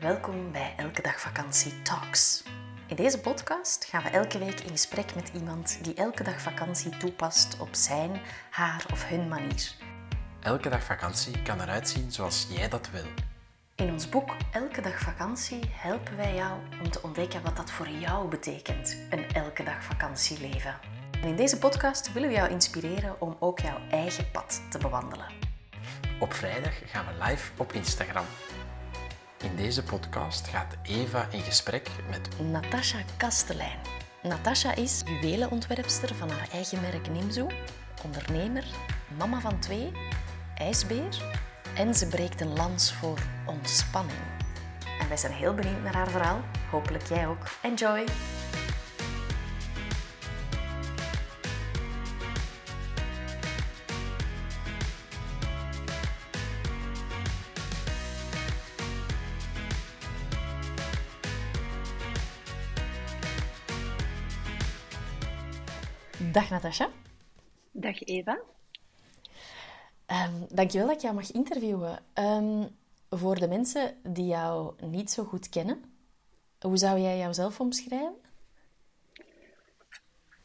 Welkom bij Elke Dag Vakantie Talks. In deze podcast gaan we elke week in gesprek met iemand die elke dag vakantie toepast op zijn, haar of hun manier. Elke dag vakantie kan eruit zien zoals jij dat wil. In ons boek Elke Dag Vakantie helpen wij jou om te ontdekken wat dat voor jou betekent, een elke dag vakantieleven. En in deze podcast willen we jou inspireren om ook jouw eigen pad te bewandelen. Op vrijdag gaan we live op Instagram. In deze podcast gaat Eva in gesprek met Natasha Kastelein. Natasha is juwelenontwerpster van haar eigen merk Nimzo, ondernemer, mama van twee, ijsbeer en ze breekt een lans voor ontspanning. En wij zijn heel benieuwd naar haar verhaal. Hopelijk jij ook. Enjoy! Dag Natasha. Dag Eva. Um, dankjewel dat ik jou mag interviewen. Um, voor de mensen die jou niet zo goed kennen, hoe zou jij jouzelf omschrijven?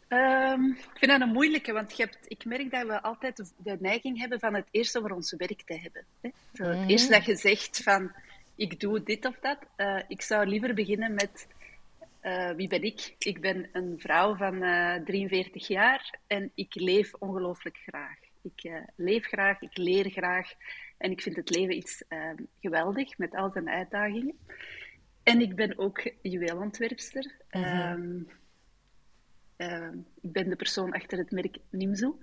Um, ik vind dat een moeilijke, want je hebt, ik merk dat we altijd de, de, neiging hebben van het eerst over ons werk te hebben. Hè? Zo, het mm. eerst dat je zegt van, ik doe dit of dat. Uh, ik zou liever beginnen met, uh, wie ben ik? Ik ben een vrouw van uh, 43 jaar en ik leef ongelooflijk graag. Ik uh, leef graag, ik leer graag en ik vind het leven iets uh, geweldig met al zijn uitdagingen. En ik ben ook juweelontwerpster. Mm -hmm. uh, ik ben de persoon achter het merk Nimzo.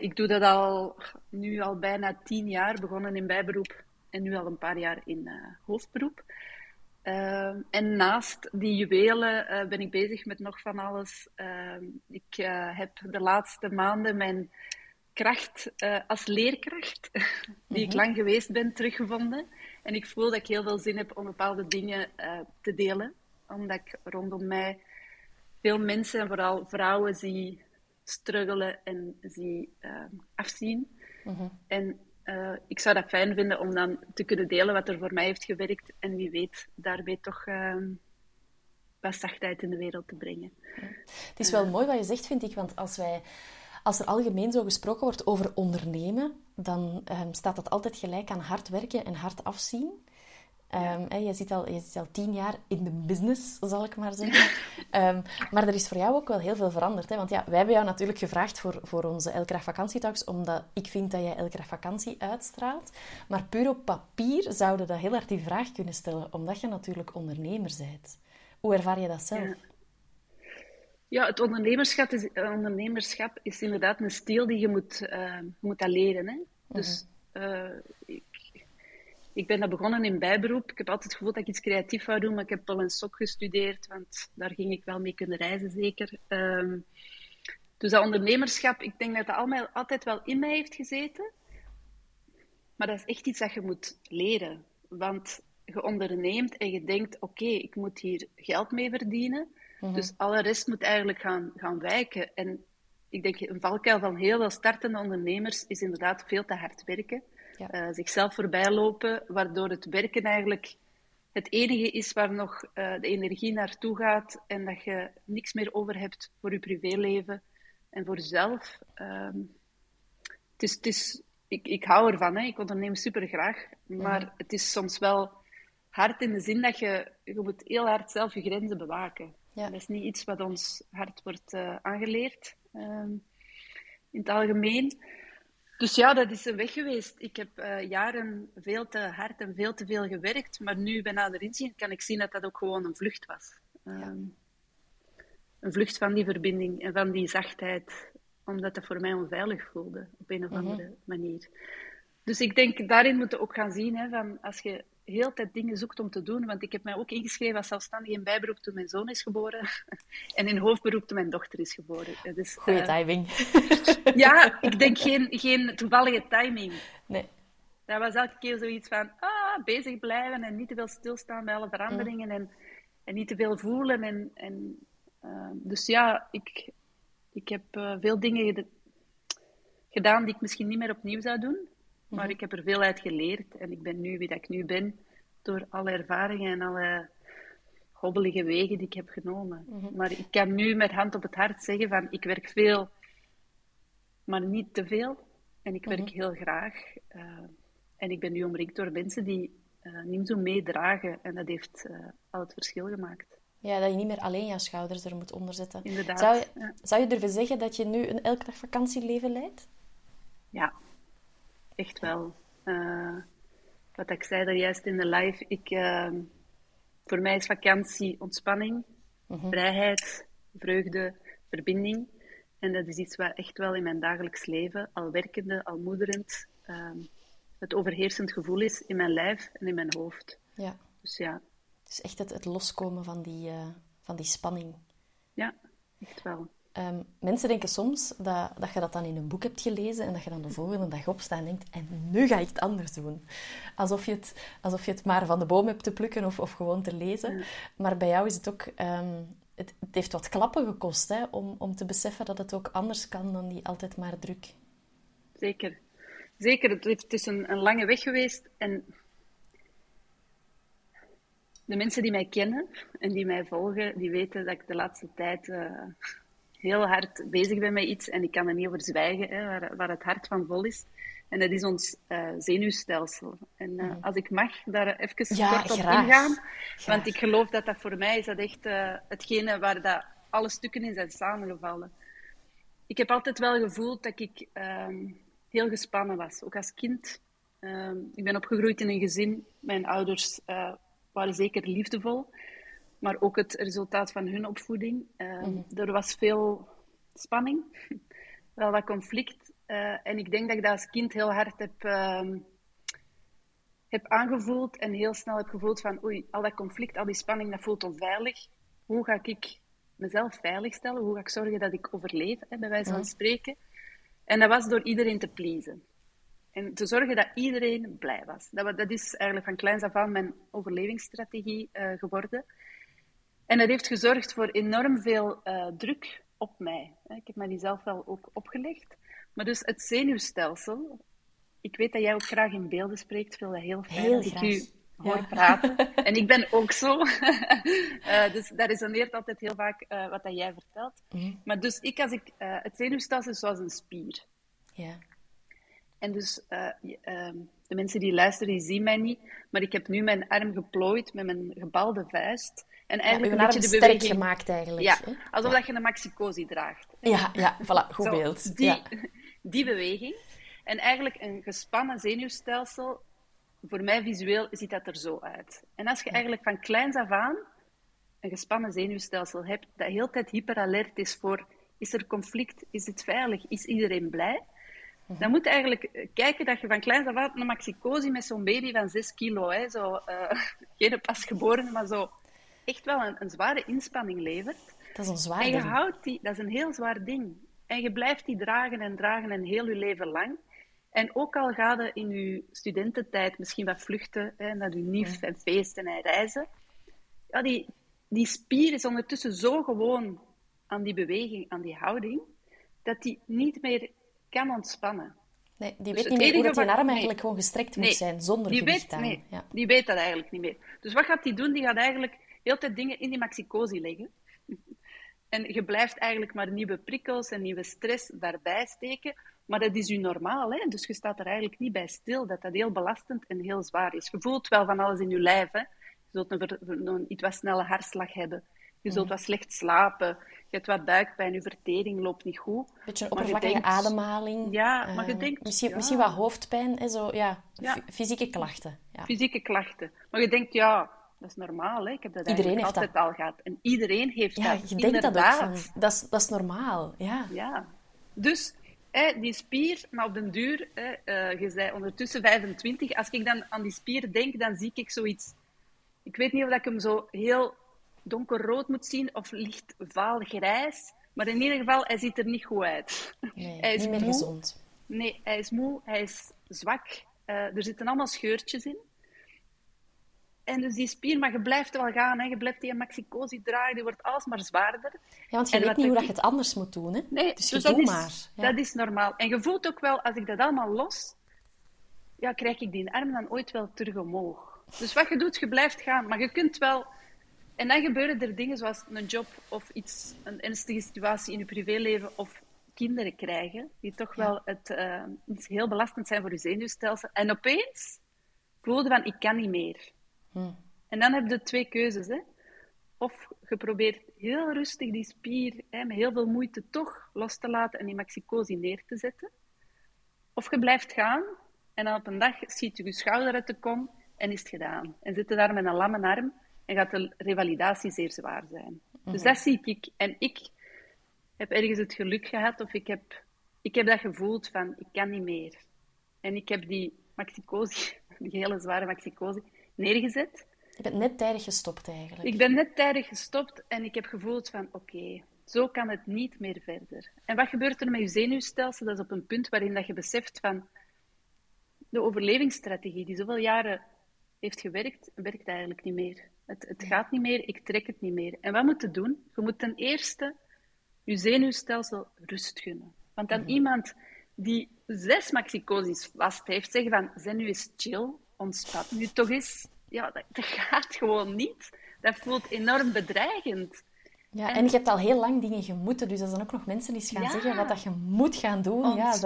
ik doe dat al, nu al bijna tien jaar, begonnen in bijberoep en nu al een paar jaar in hoofdberoep. En naast die juwelen ben ik bezig met nog van alles. ik heb de laatste maanden mijn kracht uh, als leerkracht, die mm-hmm. ik lang geweest ben, teruggevonden. En ik voel dat ik heel veel zin heb om bepaalde dingen te delen. Omdat ik rondom mij veel mensen, en vooral vrouwen, zie struggelen en zie uh, afzien. Mm-hmm. En ik zou dat fijn vinden om dan te kunnen delen wat er voor mij heeft gewerkt. En wie weet, daarmee toch wat zachtheid in de wereld te brengen. Ja. Het is wel mooi wat je zegt, vind ik. Want als wij als er algemeen zo gesproken wordt over ondernemen, dan um, staat dat altijd gelijk aan hard werken en hard afzien. Um, hè, je, zit al, je zit al tien jaar in de business, zal ik maar zeggen. um, maar er is voor jou ook wel heel veel veranderd. Hè? Want ja, wij hebben jou natuurlijk gevraagd voor, voor onze Elkracht Vakantietalks, omdat ik vind dat jij Elkracht Vakantie uitstraalt. Maar puur op papier zouden dat heel hard die vraag kunnen stellen, omdat je natuurlijk ondernemer bent. Hoe ervaar je dat zelf? Ja. Ja, het ondernemerschap is, ondernemerschap is inderdaad een stijl die je moet, uh, moet dat leren. Hè? Dus uh, ik, ik ben dat begonnen in bijberoep. Ik heb altijd het gevoel dat ik iets creatief wou doen, maar ik heb wel een sok gestudeerd, want daar ging ik wel mee kunnen reizen, zeker. Um, dus dat ondernemerschap, ik denk dat dat allemaal, altijd wel in mij heeft gezeten. Maar dat is echt iets dat je moet leren. Want je onderneemt en je denkt, oké, okay, ik moet hier geld mee verdienen. Mm-hmm. Dus alle rest moet eigenlijk gaan, gaan wijken. En ik denk, een valkuil van heel veel startende ondernemers is inderdaad veel te hard werken. Ja. Uh, zichzelf voorbij lopen, waardoor het werken eigenlijk het enige is waar nog uh, de energie naartoe gaat en dat je niks meer over hebt voor je privéleven en voor jezelf. Um, het is, het is, ik, ik hou ervan, hè. ik onderneem super graag, maar het is soms wel hard in de zin dat je, je moet heel hard zelf je grenzen bewaken. Ja. Dat is niet iets wat ons hard wordt uh, aangeleerd um, in het algemeen. Dus ja, dat is een weg geweest. Ik heb uh, jaren veel te hard en veel te veel gewerkt, maar nu bij nader inzien kan ik zien dat dat ook gewoon een vlucht was. Um, ja. Een vlucht van die verbinding en van die zachtheid, omdat dat voor mij onveilig voelde op een of andere mm -hmm. manier. Dus ik denk, daarin moeten we ook gaan zien, hè, van als je heel tijd dingen zoekt om te doen. Want ik heb mij ook ingeschreven als zelfstandige in bijberoep toen mijn zoon is geboren. en in hoofdberoep toen mijn dochter is geboren. Dus, Goeie uh, timing. ja, ik denk geen, geen toevallige timing. Nee. Dat was elke keer zoiets van ah, bezig blijven en niet te veel stilstaan bij alle veranderingen. Mm. En, en niet te veel voelen. En, en, uh, dus ja, ik, ik heb uh, veel dingen gedaan die ik misschien niet meer opnieuw zou doen. Maar ik heb er veel uit geleerd en ik ben nu wie dat ik nu ben door alle ervaringen en alle hobbelige wegen die ik heb genomen. Maar ik kan nu met hand op het hart zeggen van ik werk veel, maar niet te veel. En ik werk heel graag. Uh, en ik ben nu omringd door mensen die uh, Nimzo meedragen. En dat heeft uh, al het verschil gemaakt. Ja, dat je niet meer alleen jouw schouders er moet onderzetten. Inderdaad. Zou je, ja. zou je durven zeggen dat je nu een elke dag vakantieleven leidt? Ja, echt wel. Uh, wat ik zei daar juist in de live, ik, uh, voor mij is vakantie ontspanning, Mhm. vrijheid, vreugde, verbinding. En dat is iets wat echt wel in mijn dagelijks leven, al werkende, al moederend, uh, het overheersend gevoel is in mijn lijf en in mijn hoofd. Ja. Dus ja, Dus echt het, het loskomen van die, eh, van die spanning. ja echt wel. Ehm, mensen denken soms dat, dat je dat dan in een boek hebt gelezen en dat je dan de volgende dag opstaat en denkt en nu ga ik het anders doen. Alsof je het, alsof je het maar van de boom hebt te plukken of, of gewoon te lezen. Maar bij jou is het ook... ehm, het, het heeft wat klappen gekost hè, om, om te beseffen dat het ook anders kan dan die altijd maar druk. Zeker. Zeker, het, is een, een lange weg geweest. En de mensen die mij kennen en die mij volgen, die weten dat ik de laatste tijd uh, heel hard bezig ben met iets. En ik kan er niet over zwijgen, hè, waar, waar, het hart van vol is. En dat is ons uh, zenuwstelsel. En uh, mm. als ik mag daar even ja, kort op graag. ingaan. Graag. Want ik geloof dat dat voor mij is dat echt hetgene waar dat alle stukken in zijn samengevallen. Ik heb altijd wel gevoeld dat ik um, heel gespannen was. Ook als kind. Um, ik ben opgegroeid in een gezin. Mijn ouders waren zeker liefdevol. Maar ook het resultaat van hun opvoeding. Uh, mm. Er was veel spanning. Wel wat conflict. Uh, en ik denk dat ik dat als kind heel hard heb, heb aangevoeld. En heel snel heb gevoeld van... Oei, al dat conflict, al die spanning, dat voelt onveilig. Hoe ga ik mezelf veiligstellen? Hoe ga ik zorgen dat ik overleef, hè, bij wijze van spreken? En dat was door iedereen te pleasen. En te zorgen dat iedereen blij was. Dat, dat is eigenlijk van kleins af aan mijn overlevingsstrategie uh, geworden. En dat heeft gezorgd voor enorm veel uh, druk op mij. Ik heb mij die zelf wel ook opgelegd. Maar dus het zenuwstelsel... Ik weet dat jij ook graag in beelden spreekt. Ik vind dat heel fijn heel dat graag. ik u hoor Ja. praten. En ik ben ook zo. uh, dus dat resoneert altijd heel vaak uh, wat dat jij vertelt. Mhm. Maar dus ik, als ik... Het zenuwstelsel is zoals een spier. Ja. En dus uh, de mensen die luisteren, die zien mij niet. Maar ik heb nu mijn arm geplooid met mijn gebalde vuist. En eigenlijk ja, een beetje de sterk beweging... gemaakt eigenlijk. Ja, hè? alsof ja. dat je een maxicosi draagt. Ja, ja, voilà, goed Zo, beeld. Die, ja. die beweging. En eigenlijk een gespannen zenuwstelsel, voor mij visueel ziet dat er zo uit. En als je eigenlijk van kleins af aan een gespannen zenuwstelsel hebt, dat heel tijd hyperalert is voor is er conflict, is het veilig, is iedereen blij, dan moet je eigenlijk kijken dat je van kleins af aan een maxicosi met zo'n baby van 6 kilo, hè, zo, uh, geen pasgeboren, maar zo echt wel een, een, zware inspanning levert. Dat is een zwaar En je ding. houdt die, dat is een heel zwaar ding. En je blijft die dragen en dragen en heel je leven lang. En ook al ga je in je studententijd misschien wat vluchten hè, naar je nief en feesten en reizen, ja, die, die spier is ondertussen zo gewoon aan die beweging, aan die houding, dat die niet meer kan ontspannen. Nee, die Dus weet niet meer hoe dat die arm nee. eigenlijk gewoon gestrekt moet Nee, zijn, zonder die gewicht weet, nee, Ja. die weet dat eigenlijk niet meer. Dus wat gaat die doen? Die gaat eigenlijk heel tijd dingen in die maxicosi leggen. En je blijft eigenlijk maar nieuwe prikkels en nieuwe stress daarbij steken. Maar dat is u normaal, hè? dus je staat er eigenlijk niet bij stil dat dat heel belastend en heel zwaar is. Je voelt wel van alles in je lijf. Hè? Je zult een, ver- een iets wat snelle hartslag hebben. Je zult wat slecht slapen. Je hebt wat buikpijn, je vertering loopt niet goed. Beetje een Maar je oppervlakkige denkt- ademhaling. Ja, maar je eh, denkt, Misschien, ja. misschien wat hoofdpijn, en zo, ja, Ja. fysieke klachten. Ja. fysieke klachten. Maar je denkt, ja, dat is normaal. Hè? Ik heb dat Iedereen heeft altijd al gehad. En iedereen heeft Ja, dat. je denkt dat ook van, dat is, dat is normaal. Ja. Ja. Dus hè, die spier, maar op den duur, hè, eh, je zei ondertussen 25. Als ik dan aan die spier denk, dan zie ik zoiets. Ik weet niet of ik hem zo heel donkerrood moet zien of licht vaal grijs. Maar in ieder geval, hij ziet er niet goed uit. Nee, hij is niet meer moe. gezond. Nee, hij is moe, hij is zwak. Eh, er zitten allemaal scheurtjes in. En dus die spier, maar je blijft wel gaan. Hè. Je blijft die maxicosi draaien, die wordt alsmaar zwaarder. Ja, want je En weet niet hoe dat je het anders moet doen. Hè? Nee, dus, dus dat is, maar. Ja. dat is normaal. En je voelt ook wel, als ik dat allemaal los, ja, krijg ik die arm dan ooit wel terug omhoog. Dus wat je doet, je blijft gaan. Maar je kunt wel... En dan gebeuren er dingen zoals een job of iets, een ernstige situatie in je privéleven of kinderen krijgen, die toch wel het, uh, iets heel belastend zijn voor je zenuwstelsel. En opeens voelde van, ik kan niet meer. Hm. En dan heb je twee keuzes. Hè? Of je probeert heel rustig die spier hè, met heel veel moeite toch los te laten en die maxicosi neer te zetten. Of je blijft gaan en dan op een dag schiet je je schouder uit de kom en is het gedaan. En zit je daar met een lamme arm en gaat de revalidatie zeer zwaar zijn. Dus mhm. dat zie ik. En ik heb ergens het geluk gehad, of ik heb, ik heb dat gevoeld van, ik kan niet meer. En ik heb die maxicosi, die hele zware maxicosi, neergezet. Je bent net tijdig gestopt eigenlijk. Ik ben net tijdig gestopt en ik heb gevoeld van, oké, zo kan het niet meer verder. En wat gebeurt er met je zenuwstelsel? Dat is op een punt waarin dat je beseft van, de overlevingsstrategie die zoveel jaren heeft gewerkt, werkt eigenlijk niet meer. Het, het gaat niet meer, ik trek het niet meer. En wat moet je doen? Je moet ten eerste je zenuwstelsel rust gunnen. Want dan mhm. iemand die zes maxicoses vast heeft, zeggen van, zijn nu eens chill, ontspan nu toch eens. Ja, dat, dat gaat gewoon niet. Dat voelt enorm bedreigend. Ja, en, je hebt al heel lang dingen gemoeten, dus als dan ook nog mensen eens gaan zeggen wat dat je moet gaan doen, ja, dat,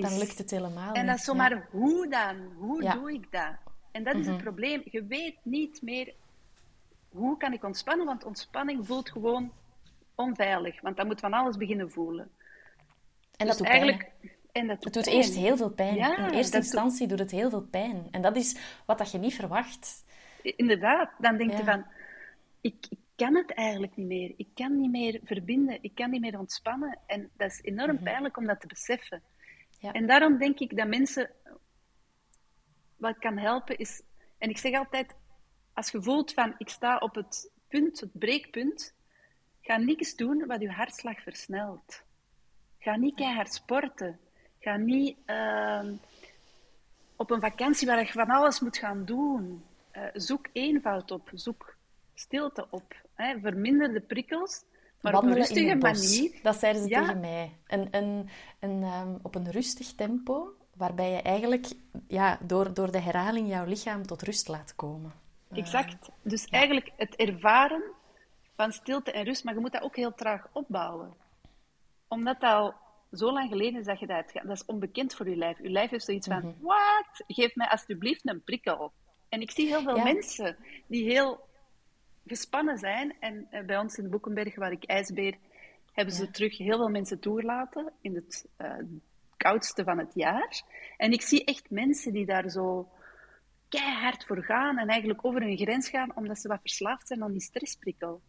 dan lukt het helemaal En dat is zomaar, hoe dan? Hoe doe ik dat? En dat is het mhm. probleem. Je weet niet meer, hoe kan ik ontspannen? Want ontspanning voelt gewoon onveilig, want dan moet van alles beginnen voelen. En dat dus doet eigenlijk... En dat doet het doet eerst heel veel pijn. In eerste instantie doet... het heel veel pijn. En dat is wat dat je niet verwacht. Inderdaad. Dan denk je van... Ik, ik, kan het eigenlijk niet meer. Ik kan niet meer verbinden. Ik kan niet meer ontspannen. En dat is enorm mhm. pijnlijk om dat te beseffen. Ja. En daarom denk ik dat mensen... Wat kan helpen is... En ik zeg altijd... Als je voelt van... Ik sta op het punt, het breekpunt Ga niks doen wat je hartslag versnelt. Ga niet keihard sporten. Ga niet ehm, op een vakantie waar je van alles moet gaan doen. Uh, zoek eenvoud op. Zoek stilte op. Hè. Verminder de prikkels. Maar op een rustige manier. Dat zeiden ze tegen mij. Een, een, een, um, op een rustig tempo, waarbij je eigenlijk ja, door, door de herhaling jouw lichaam tot rust laat komen. Exact. Dus eigenlijk het ervaren van stilte en rust, maar je moet dat ook heel traag opbouwen. Omdat dat al zo lang geleden is dat je dat Dat is onbekend voor je lijf. Je lijf heeft zoiets van, mhm. wat? Geef mij alsjeblieft een prikkel. En ik zie heel veel mensen die heel gespannen zijn. En eh, bij ons in de Boekenberg, waar ik ijsbeer, hebben ze terug heel veel mensen toegelaten in het uh, koudste van het jaar. En ik zie echt mensen die daar zo keihard voor gaan en eigenlijk over hun grens gaan, omdat ze wat verslaafd zijn aan die stressprikkel.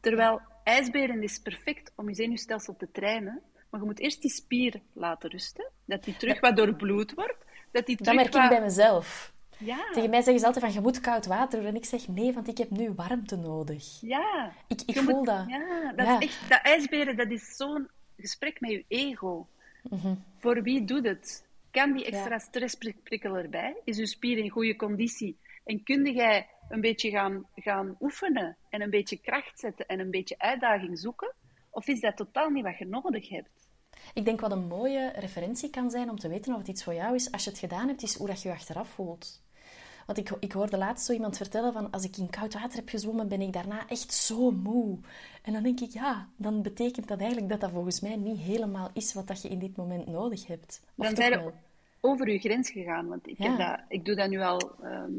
Terwijl ijsberen is perfect om je zenuwstelsel te trainen, maar je moet eerst die spier laten rusten, dat die terug wat doorbloed wordt. Dat, die terug dat merk ik bij mezelf. Ja. Tegen mij zeggen ze altijd van, je moet koud water doen. En ik zeg, nee, want ik heb nu warmte nodig. Ja. Ik, ik voel dat. Ja, dat, Is echt, dat ijsberen, dat is zo'n gesprek met je ego. Mhm. Voor wie doet het? Kan die extra stressprikkel erbij? Is je spier in goede conditie? En kun jij een beetje gaan, gaan oefenen en een beetje kracht zetten en een beetje uitdaging zoeken? Of is dat totaal niet wat je nodig hebt? Ik denk wat een mooie referentie kan zijn om te weten of het iets voor jou is, als je het gedaan hebt, is hoe dat je je achteraf voelt. Want ik, ik hoorde laatst zo iemand vertellen van als ik in koud water heb gezwommen, ben ik daarna echt zo moe. En dan denk ik, ja, dan betekent dat eigenlijk dat dat volgens mij niet helemaal is wat dat je in dit moment nodig hebt. Of dan ben je over je grens gegaan. Want ik, heb dat, ik doe dat nu al ehm,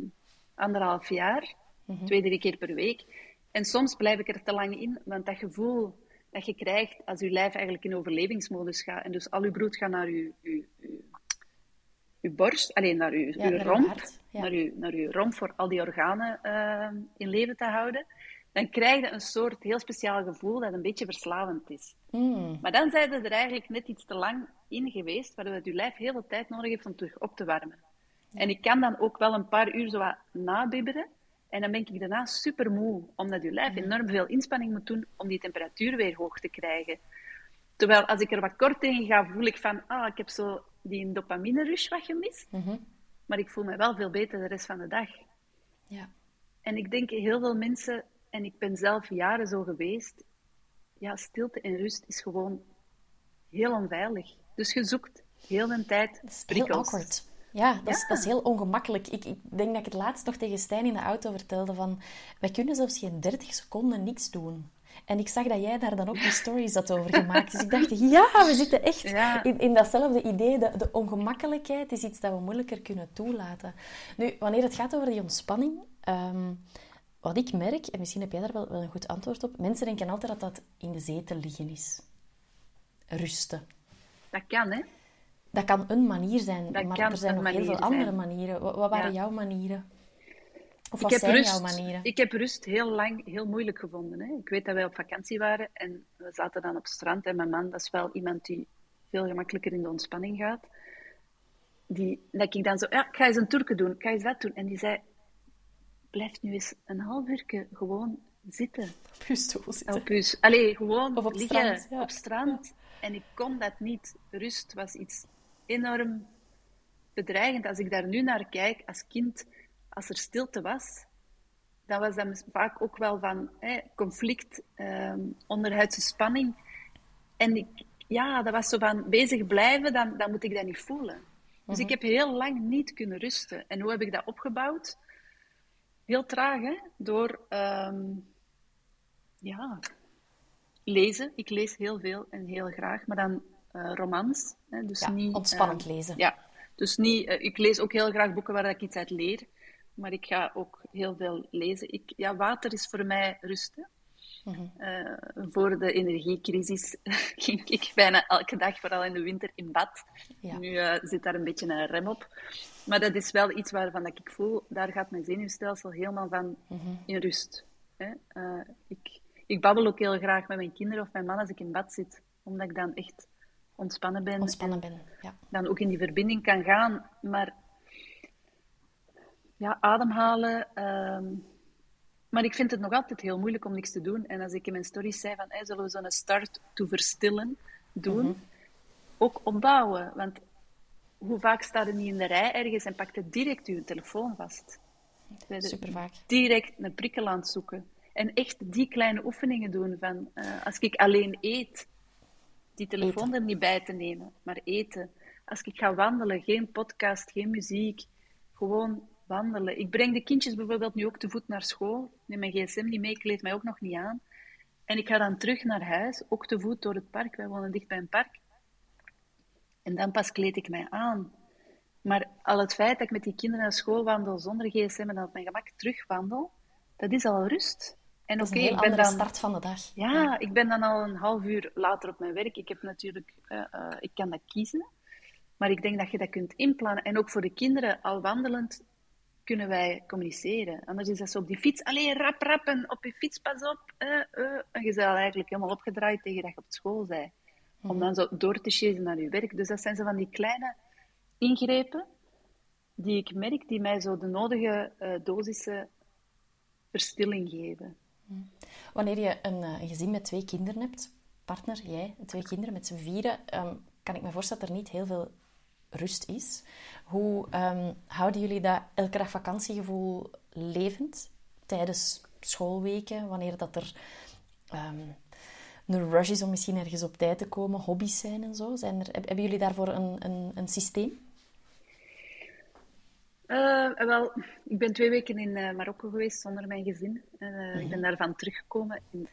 anderhalf jaar, mm twee, drie keer per week. En soms blijf ik er te lang in, want dat gevoel dat je krijgt als je lijf eigenlijk in overlevingsmodus gaat en dus al je bloed gaat naar je, je, je, borst, alleen naar je, ja, romp, naar, je, naar je romp voor al die organen uh, in leven te houden, dan krijg je een soort heel speciaal gevoel dat een beetje verslavend is. Mm. Maar dan zijn er eigenlijk net iets te lang in geweest, waardoor je lijf heel veel tijd nodig heeft om terug op te warmen. En ik kan dan ook wel een paar uur zo wat nabibberen. En dan ben ik daarna super moe, omdat je lijf enorm veel inspanning moet doen om die temperatuur weer hoog te krijgen. Terwijl als ik er wat kort in ga, voel ik van, ah, ik heb zo die dopamine rush wat gemist. Mhm. Maar ik voel me wel veel beter de rest van de dag. Ja. En ik denk heel veel mensen, en ik ben zelf jaren zo geweest, ja, stilte en rust is gewoon heel onveilig. Dus je zoekt heel de tijd prikkels. Heel awkward. Ja, dat, Is, dat is heel ongemakkelijk. Ik, ik denk dat ik het laatst nog tegen Stijn in de auto vertelde van... Wij kunnen zelfs geen 30 seconden niks doen. En ik zag dat jij daar dan ook die stories had over gemaakt. Dus ik dacht, ja, we zitten echt in, in datzelfde idee. De, de, ongemakkelijkheid is iets dat we moeilijker kunnen toelaten. Nu, wanneer het gaat over die ontspanning... Ehm, wat ik merk, en misschien heb jij daar wel, wel een goed antwoord op... Mensen denken altijd dat dat in de zetel liggen is. Rusten. Dat kan, hè? Dat kan een manier zijn, maar er zijn nog heel veel andere manieren. Wat, waren jouw manieren? Of wat zijn rust? Ik heb rust heel lang heel moeilijk gevonden. Hè. Ik weet dat wij op vakantie waren en we zaten dan op het strand. En mijn man, dat is wel iemand die veel gemakkelijker in de ontspanning gaat. Die, dat ik dan zo, ja, ik ga eens een toerke doen, ik ga eens dat doen. En die zei, blijf nu eens een half uur gewoon zitten. Op je stoel zitten. Op je, allee, gewoon of op liggen strand, ja. op strand. En ik kon dat niet. Rust was iets enorm bedreigend. Als ik daar nu naar kijk, als kind, als er stilte was, dan was dat vaak ook wel van hè, conflict, eh, onderhuidse spanning. En ik, ja, dat was zo van bezig blijven, dan, dan moet ik dat niet voelen. Dus ik heb heel lang niet kunnen rusten. En hoe heb ik dat opgebouwd? Heel traag, hè? Door um, ja, lezen. Ik lees heel veel en heel graag, maar dan uh, romans. Hè? Dus ja, niet, ontspannend uh, lezen. Ja, dus niet, uh, ik lees ook heel graag boeken waar ik iets uit leer, maar ik ga ook heel veel lezen. Ik, ja, water is voor mij rusten. Mm -hmm. voor de energiecrisis ging ik bijna elke dag, vooral in de winter, in bad. Ja. Nu zit daar een beetje een rem op. Maar dat is wel iets waarvan dat ik voel, daar gaat mijn zenuwstelsel helemaal van mm -hmm. in rust. Hè? ik, ik babbel ook heel graag met mijn kinderen of mijn man als ik in bad zit, omdat ik dan echt ontspannen ben. Ontspannen ben, ja. Dan ook in die verbinding kan gaan. Maar ja, ademhalen. Um... maar ik vind het nog altijd heel moeilijk om niks te doen. En als ik in mijn stories zei van, hey, zullen we zo'n start to verstillen doen? Mm -hmm. Ook opbouwen. Want hoe vaak staat er niet in de rij ergens en pakt het direct uw telefoon vast? Super vaak. Direct een prikkel aan het zoeken. En echt die kleine oefeningen doen van, uh, als ik alleen eet, die telefoon eten. er niet bij te nemen, maar eten. Als ik ga wandelen, geen podcast, geen muziek, gewoon wandelen. Ik breng de kindjes bijvoorbeeld nu ook te voet naar school. Ik neem mijn gsm niet mee, ik kleed mij ook nog niet aan. En ik ga dan terug naar huis, ook te voet door het park. Wij wonen dicht bij een park. En dan pas kleed ik mij aan. Maar al het feit dat ik met die kinderen naar school wandel zonder gsm en dan op mijn gemak terugwandel, dat is al rust. En oké, okay, ik ben dan start van de dag. Ja, ja, ik ben dan al een half uur later op mijn werk. Ik heb natuurlijk, uh, uh, ik kan dat kiezen, maar ik denk dat je dat kunt inplannen. En ook voor de kinderen, al wandelend, kunnen wij communiceren. Anders is dat zo op die fiets, alleen rap, rap en op je fiets, pas op. Uh, en je bent eigenlijk helemaal opgedraaid tegen dat je op school bent. Om dan zo door te chasen naar je werk. Dus dat zijn zo van die kleine ingrepen die ik merk, die mij zo de nodige dosissen verstilling geven. Wanneer je een, een, gezin met twee kinderen hebt, partner, jij, twee kinderen met z'n vieren, um, kan ik me voorstellen dat er niet heel veel rust is. Hoe um, houden jullie dat elke dag vakantiegevoel levend tijdens schoolweken, wanneer dat er um, een rush is om misschien ergens op tijd te komen, hobby's zijn en zo? Zijn er, hebben jullie daarvoor een, een, een systeem? Uh, wel, ik ben twee weken in uh, Marokko geweest zonder mijn gezin. Uh, mm-hmm. Ik ben daarvan teruggekomen in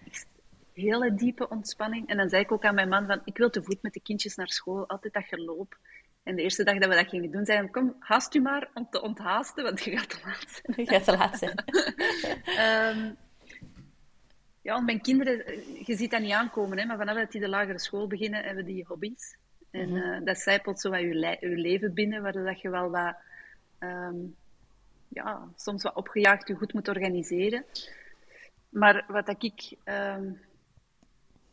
hele diepe ontspanning. En dan zei ik ook aan mijn man van, ik wil te voet met de kindjes naar school, altijd dat geloop. En de eerste dag dat we dat gingen doen, zei kom, haast u maar om te onthaasten, want je gaat te laat zijn. Je gaat te laat zijn. um, ja, want mijn kinderen, je ziet dat niet aankomen, hè, maar vanaf dat die de lagere school beginnen, hebben die hobby's. En mm-hmm. dat zijpelt zo wat je, le- je leven binnen, waardoor dat je wel wat um, ja, soms wat opgejaagd je goed moet organiseren. Maar wat ik um,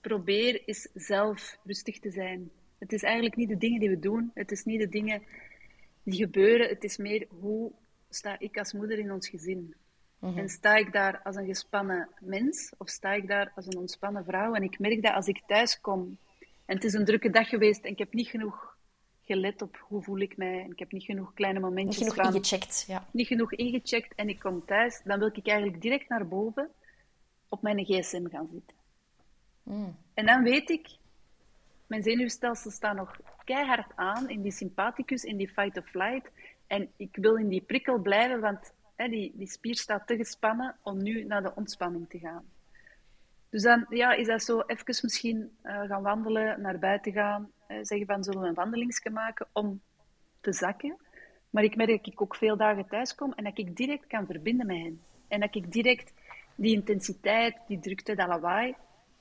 probeer is zelf rustig te zijn. Het is eigenlijk niet de dingen die we doen, het is niet de dingen die gebeuren, het is meer hoe sta ik als moeder in ons gezin. Mm-hmm. En sta ik daar als een gespannen mens of sta ik daar als een ontspannen vrouw? En ik merk dat als ik thuis kom en het is een drukke dag geweest en ik heb niet genoeg gelet op hoe voel ik mij. Ik heb niet genoeg kleine momentjes Niet genoeg van, ingecheckt, ja. Niet genoeg ingecheckt en ik kom thuis. Dan wil ik eigenlijk direct naar boven op mijn gsm gaan zitten. Mm. En dan weet ik, mijn zenuwstelsel staat nog keihard aan in die sympathicus, in die fight of flight. En ik wil in die prikkel blijven, want hè, die, die spier staat te gespannen om nu naar de ontspanning te gaan. Dus dan ja, is dat zo even misschien uh, gaan wandelen, naar buiten gaan, uh, zeggen van zullen we een wandelingsje maken om te zakken. Maar ik merk dat ik ook veel dagen thuis kom en dat ik direct kan verbinden met hen. En dat ik direct die intensiteit, die drukte, dat lawaai,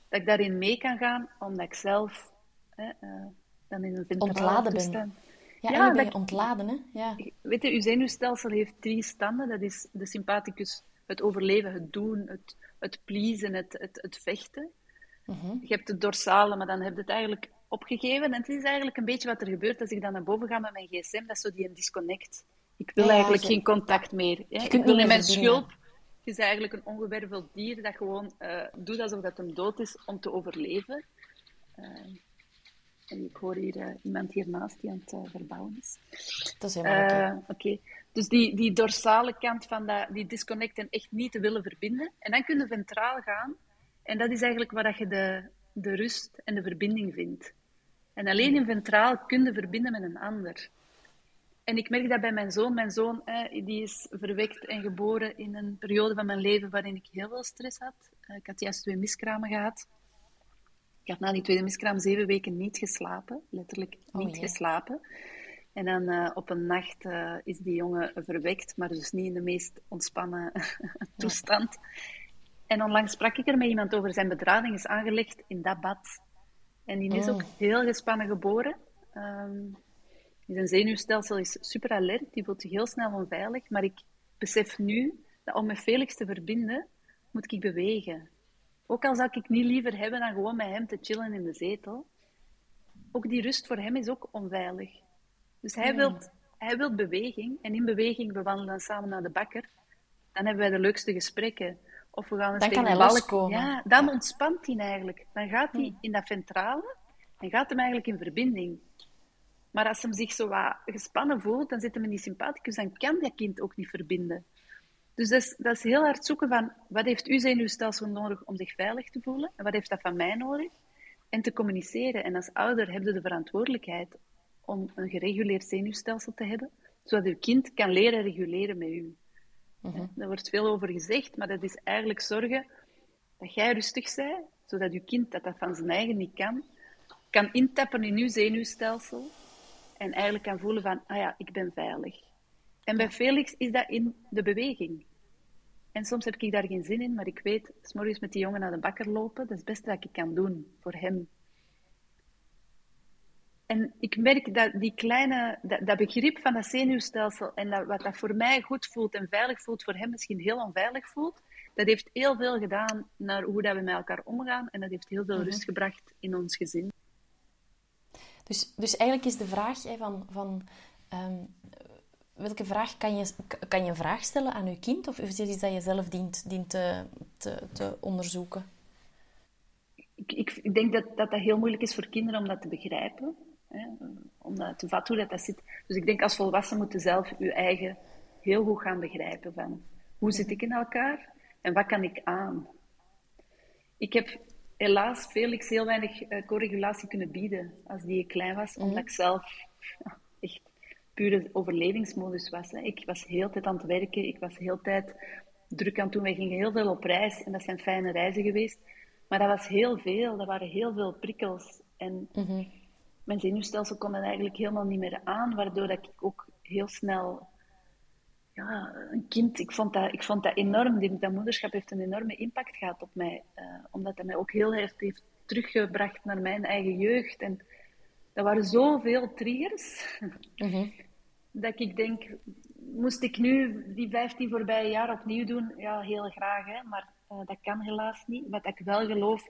dat ik daarin mee kan gaan, omdat ik zelf hè, uh, dan in een Ontladen ben. Ja, ja ben je ontladen, hè? Ja. Weet je, uw zenuwstelsel heeft drie standen. Dat is de sympathicus, het overleven, het doen, het, het pleasen, het, het, het vechten. Mhm. Je hebt het dorsale, maar dan heb je het eigenlijk opgegeven. En het is eigenlijk een beetje wat er gebeurt als ik dan naar boven ga met mijn gsm. Dat is zo die een disconnect. Ik wil eigenlijk geen contact meer. Hè? Je kunt niet meer mijn schulp. Het is eigenlijk een ongewerveld dier dat gewoon uh, doet alsof dat hem dood is om te overleven. Uh, ik hoor hier uh, iemand hiernaast die aan het uh, verbouwen is. Dat is helemaal oké. Okay. Dus die, die dorsale kant van dat, die disconnect en echt niet te willen verbinden. En dan kun je ventraal gaan. En dat is eigenlijk waar je de, de rust en de verbinding vindt. En alleen in ventraal kun je verbinden met een ander. En ik merk dat bij mijn zoon. Mijn zoon die is verwekt en geboren in een periode van mijn leven waarin ik heel veel stress had. Ik had juist twee miskramen gehad. Ik had na die tweede miskraam zeven weken niet geslapen. Letterlijk oh, niet geslapen. En dan uh, op een nacht uh, is die jongen verwekt, maar dus niet in de meest ontspannen toestand. Ja. En onlangs sprak ik er met iemand over. Zijn bedrading is aangelegd in dat bad. En die is oh. ook heel gespannen geboren. Um, zijn zenuwstelsel is super alert, die voelt zich heel snel onveilig. Maar ik besef nu dat om met Felix te verbinden, moet ik bewegen. Ook al zou ik niet liever hebben dan gewoon met hem te chillen in de zetel. Ook die rust voor hem is ook onveilig. Dus hij, wil hij wilt beweging. En in beweging, we wandelen dan samen naar de bakker. Dan hebben wij de leukste gesprekken. Of we gaan eens dan tegen kan hij loskomen. Ja, dan ontspant hij eigenlijk. Dan gaat hij in dat ventrale en gaat hem eigenlijk in verbinding. Maar als hem zich zo wat gespannen voelt, dan zit hem in die sympathicus, dan kan dat kind ook niet verbinden. Dus dat is, dat is heel hard zoeken van, wat heeft uw zenuwstelsel nodig om zich veilig te voelen? En wat heeft dat van mij nodig? En te communiceren. En als ouder heb je de verantwoordelijkheid om een gereguleerd zenuwstelsel te hebben, zodat uw kind kan leren reguleren met u. Uh Daar wordt veel over gezegd, maar dat is eigenlijk zorgen dat jij rustig bent, zodat uw kind, dat dat van zijn eigen niet kan, kan intappen in uw zenuwstelsel en eigenlijk kan voelen van, ah ja, ik ben veilig. En bij Felix is dat in de beweging. En soms heb ik daar geen zin in, maar ik weet, s morgens met die jongen naar de bakker lopen, dat is het beste wat ik kan doen voor hem. En ik merk dat die kleine, dat, dat begrip van dat zenuwstelsel en dat, wat dat voor mij goed voelt en veilig voelt, voor hem misschien heel onveilig voelt, dat heeft heel veel gedaan naar hoe dat we met elkaar omgaan en dat heeft heel veel mhm. rust gebracht in ons gezin. Dus, dus eigenlijk is de vraag hè, van, van um, welke vraag kan je, kan je een vraag stellen aan je kind? Of is het iets dat je zelf dient, dient te, te, te onderzoeken? Ik, ik, ik, denk dat, dat dat heel moeilijk is voor kinderen om dat te begrijpen. Hè, om dat te vatten hoe dat, dat zit. Dus ik denk als volwassenen moeten zelf je eigen heel goed gaan begrijpen. Van, hoe zit ik in elkaar en wat kan ik aan? Ik heb helaas Felix heel weinig uh, co-regulatie kunnen bieden als die klein was, mhm. omdat ik zelf pure overlevingsmodus was. Hè. Ik was heel tijd aan het werken, ik was heel tijd druk aan het doen. Wij gingen heel veel op reis en dat zijn fijne reizen geweest. Maar dat was heel veel, dat waren heel veel prikkels. En mhm. mijn zenuwstelsel kon dat eigenlijk helemaal niet meer aan, waardoor dat ik ook heel snel ja, een kind, ik vond dat, ik vond dat enorm. Dat moederschap heeft een enorme impact gehad op mij. Uh, omdat dat mij ook heel erg heeft teruggebracht naar mijn eigen jeugd. En dat waren zoveel triggers. Mhm. Dat ik denk, moest ik nu die 15 voorbije jaar opnieuw doen? Ja, heel graag. Hè? Maar uh, dat kan helaas niet. Wat ik wel geloof,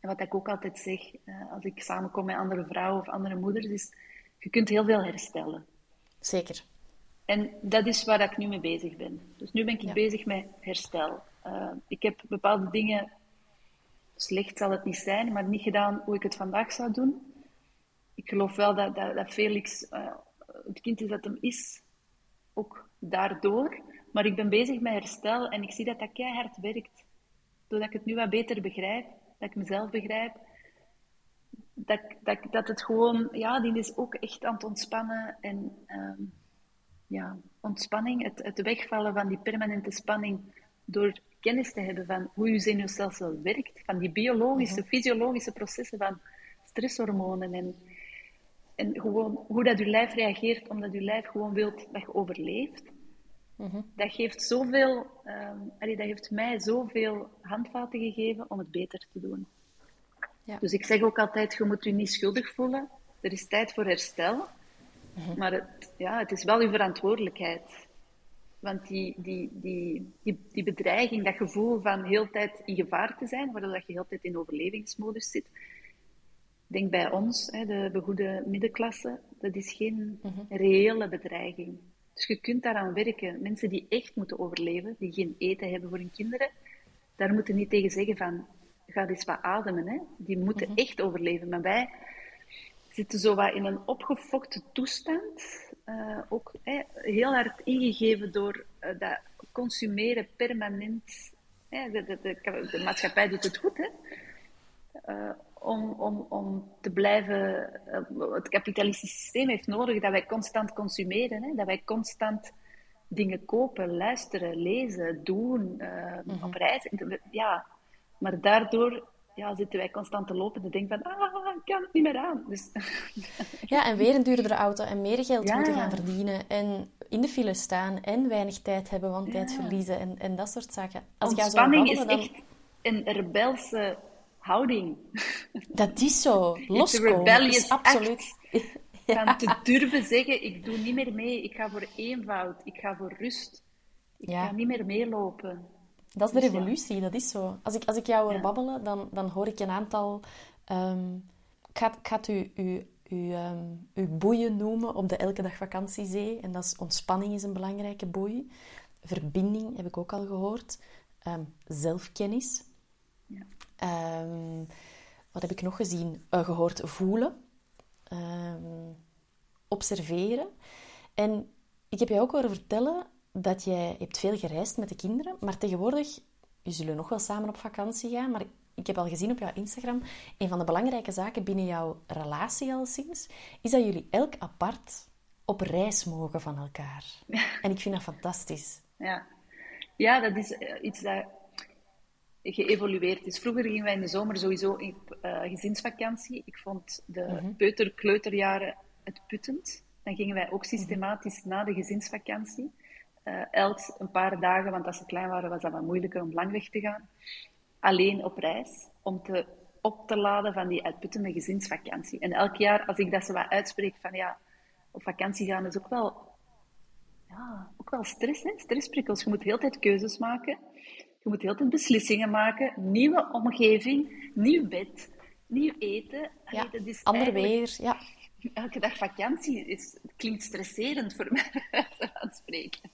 en wat ik ook altijd zeg, uh, als ik samenkom met andere vrouwen of andere moeders, is, je kunt heel veel herstellen. Zeker. En dat is waar ik nu mee bezig ben. Dus nu ben ik bezig met herstel. Uh, ik heb bepaalde dingen, slecht zal het niet zijn, maar niet gedaan hoe ik het vandaag zou doen. Ik geloof wel dat, dat, dat Felix het kind is dat hem is, ook daardoor. Maar ik ben bezig met herstel en ik zie dat dat keihard werkt. Doordat ik het nu wat beter begrijp, dat ik mezelf begrijp, dat, dat, dat het gewoon, ja, die is ook echt aan het ontspannen en... Uh, ja, ontspanning, het, het wegvallen van die permanente spanning door kennis te hebben van hoe je zenuwstelsel werkt, van die biologische, fysiologische processen van stresshormonen en, en gewoon hoe dat je lijf reageert omdat je lijf gewoon wilt dat je overleeft. Dat geeft zoveel, um, dat heeft mij zoveel handvaten gegeven om het beter te doen. Ja. Dus ik zeg ook altijd, je moet je niet schuldig voelen. Er is tijd voor herstel. Maar het, ja, het is wel uw verantwoordelijkheid. Want die, die, die, die, die bedreiging, dat gevoel van heel tijd in gevaar te zijn, waardoor dat je heel tijd in overlevingsmodus zit, denk bij ons, de begoede middenklasse, dat is geen mhm. reële bedreiging. Dus je kunt daaraan werken. Mensen die echt moeten overleven, die geen eten hebben voor hun kinderen, daar moeten niet tegen zeggen van, ga eens wat ademen. Hè. Die moeten mhm. echt overleven. Maar wij zitten zo wat in een opgefokte toestand. Uh, ook heel hard ingegeven door uh, dat consumeren permanent. de, de, de, de, maatschappij doet het goed, hè? Uh, om, om, om te blijven. het kapitalistische systeem heeft nodig dat wij constant consumeren, hè? dat wij constant dingen kopen, luisteren, lezen, doen, mm op reis. Ja, maar daardoor ja, zitten wij constant te lopen en denken van, ah, ik kan het niet meer aan. Dus... Ja, en weer een duurdere auto en meer geld moeten gaan verdienen en in de file staan en weinig tijd hebben, want tijd verliezen en, en dat soort zaken. Als Ontspanning zo is echt een rebelse houding. Dat is zo. Loskomen is absoluut... Van te durven zeggen, ik doe niet meer mee, ik ga voor eenvoud, ik ga voor rust. Ik ga niet meer meelopen. Dat is de dus revolutie, dat is zo. Als ik, als ik jou hoor babbelen, dan, dan hoor ik een aantal... Um, ik ga, ik ga het u, u, u, um, u boeien noemen op de Elke Dag Vakantiezee. En dat is ontspanning is een belangrijke boei. Verbinding heb ik ook al gehoord. Um, zelfkennis. Ja. Wat heb ik nog gezien? Uh, gehoord? Voelen. observeren. En ik heb jou ook horen vertellen dat jij hebt veel gereisd met de kinderen, maar tegenwoordig, je zullen nog wel samen op vakantie gaan, maar ik heb al gezien op jouw Instagram, een van de belangrijke zaken binnen jouw relatie al sinds, is dat jullie elk apart op reis mogen van elkaar. En ik vind dat fantastisch. Ja, ja dat is eh, iets dat geëvolueerd is. Vroeger gingen wij in de zomer sowieso in uh, gezinsvakantie. Ik vond de uh peuter-kleuterjaren het puttend. Dan gingen wij ook systematisch na de gezinsvakantie uh, elk een paar dagen, want als ze klein waren was dat wat moeilijker om lang weg te gaan, alleen op reis om te op te laden van die uitputtende gezinsvakantie. En elk jaar, als ik dat zo wat uitspreek van ja, op vakantie gaan is ook wel, ja, ook wel stress, hè? stressprikkels. Je moet heel tijd keuzes maken. Je moet heel tijd beslissingen maken. Nieuwe omgeving, nieuw bed, nieuw eten. Ja, is ander weer, ja elke dag vakantie is, klinkt stresserend voor mij aan spreken.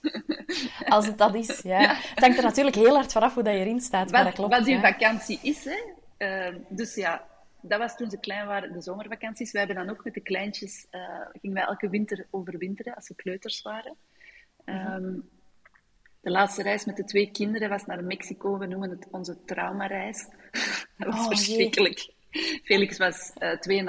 Als het dat is, ja. Het hangt er natuurlijk heel hard vanaf hoe dat je erin staat. Wat, klopt, wat vakantie is, hè. Uh, dus ja, dat was toen ze klein waren, de zomervakanties. Wij hebben dan ook met de kleintjes, uh, gingen wij elke winter overwinteren, als ze kleuters waren. Um, de laatste reis met de twee kinderen was naar Mexico. We noemen het onze traumareis. dat was oh, verschrikkelijk. Felix was uh, twee,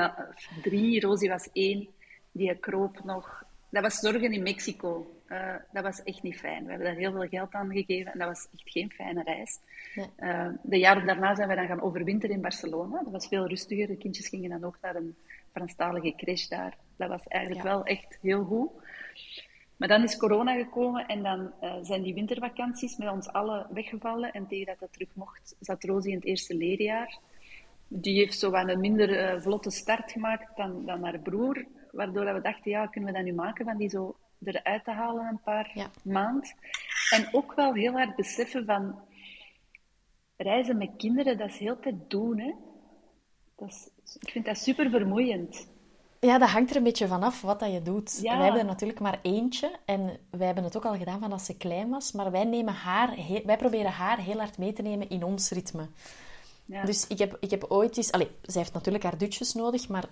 drie, Rosie was één. Die kroop nog. Dat was zorgen in Mexico. Uh, dat was echt niet fijn. We hebben daar heel veel geld aan gegeven en dat was echt geen fijne reis. Uh, de jaren daarna zijn we dan gaan overwinteren in Barcelona. Dat was veel rustiger. De kindjes gingen dan ook naar een Franstalige crash daar. Dat was eigenlijk wel echt heel goed. Maar dan is corona gekomen en dan uh, zijn die wintervakanties met ons allen weggevallen. En tegen dat dat terug mocht, zat Rosie in het eerste leerjaar die heeft zo een minder uh, vlotte start gemaakt dan, dan haar broer. Waardoor we dachten, ja, kunnen we dat nu maken van die zo eruit te halen een paar ja. maanden. En ook wel heel hard beseffen van reizen met kinderen, dat is heel tijd doen. Hè? Dat is, ik vind dat super vermoeiend. Ja, dat hangt er een beetje vanaf wat dat je doet. Wij hebben er natuurlijk maar eentje. En wij hebben het ook al gedaan van als ze klein was. Maar wij, nemen haar, wij proberen haar heel hard mee te nemen in ons ritme. Dus ik heb, ik heb ooit eens... Allee, zij heeft natuurlijk haar dutjes nodig, maar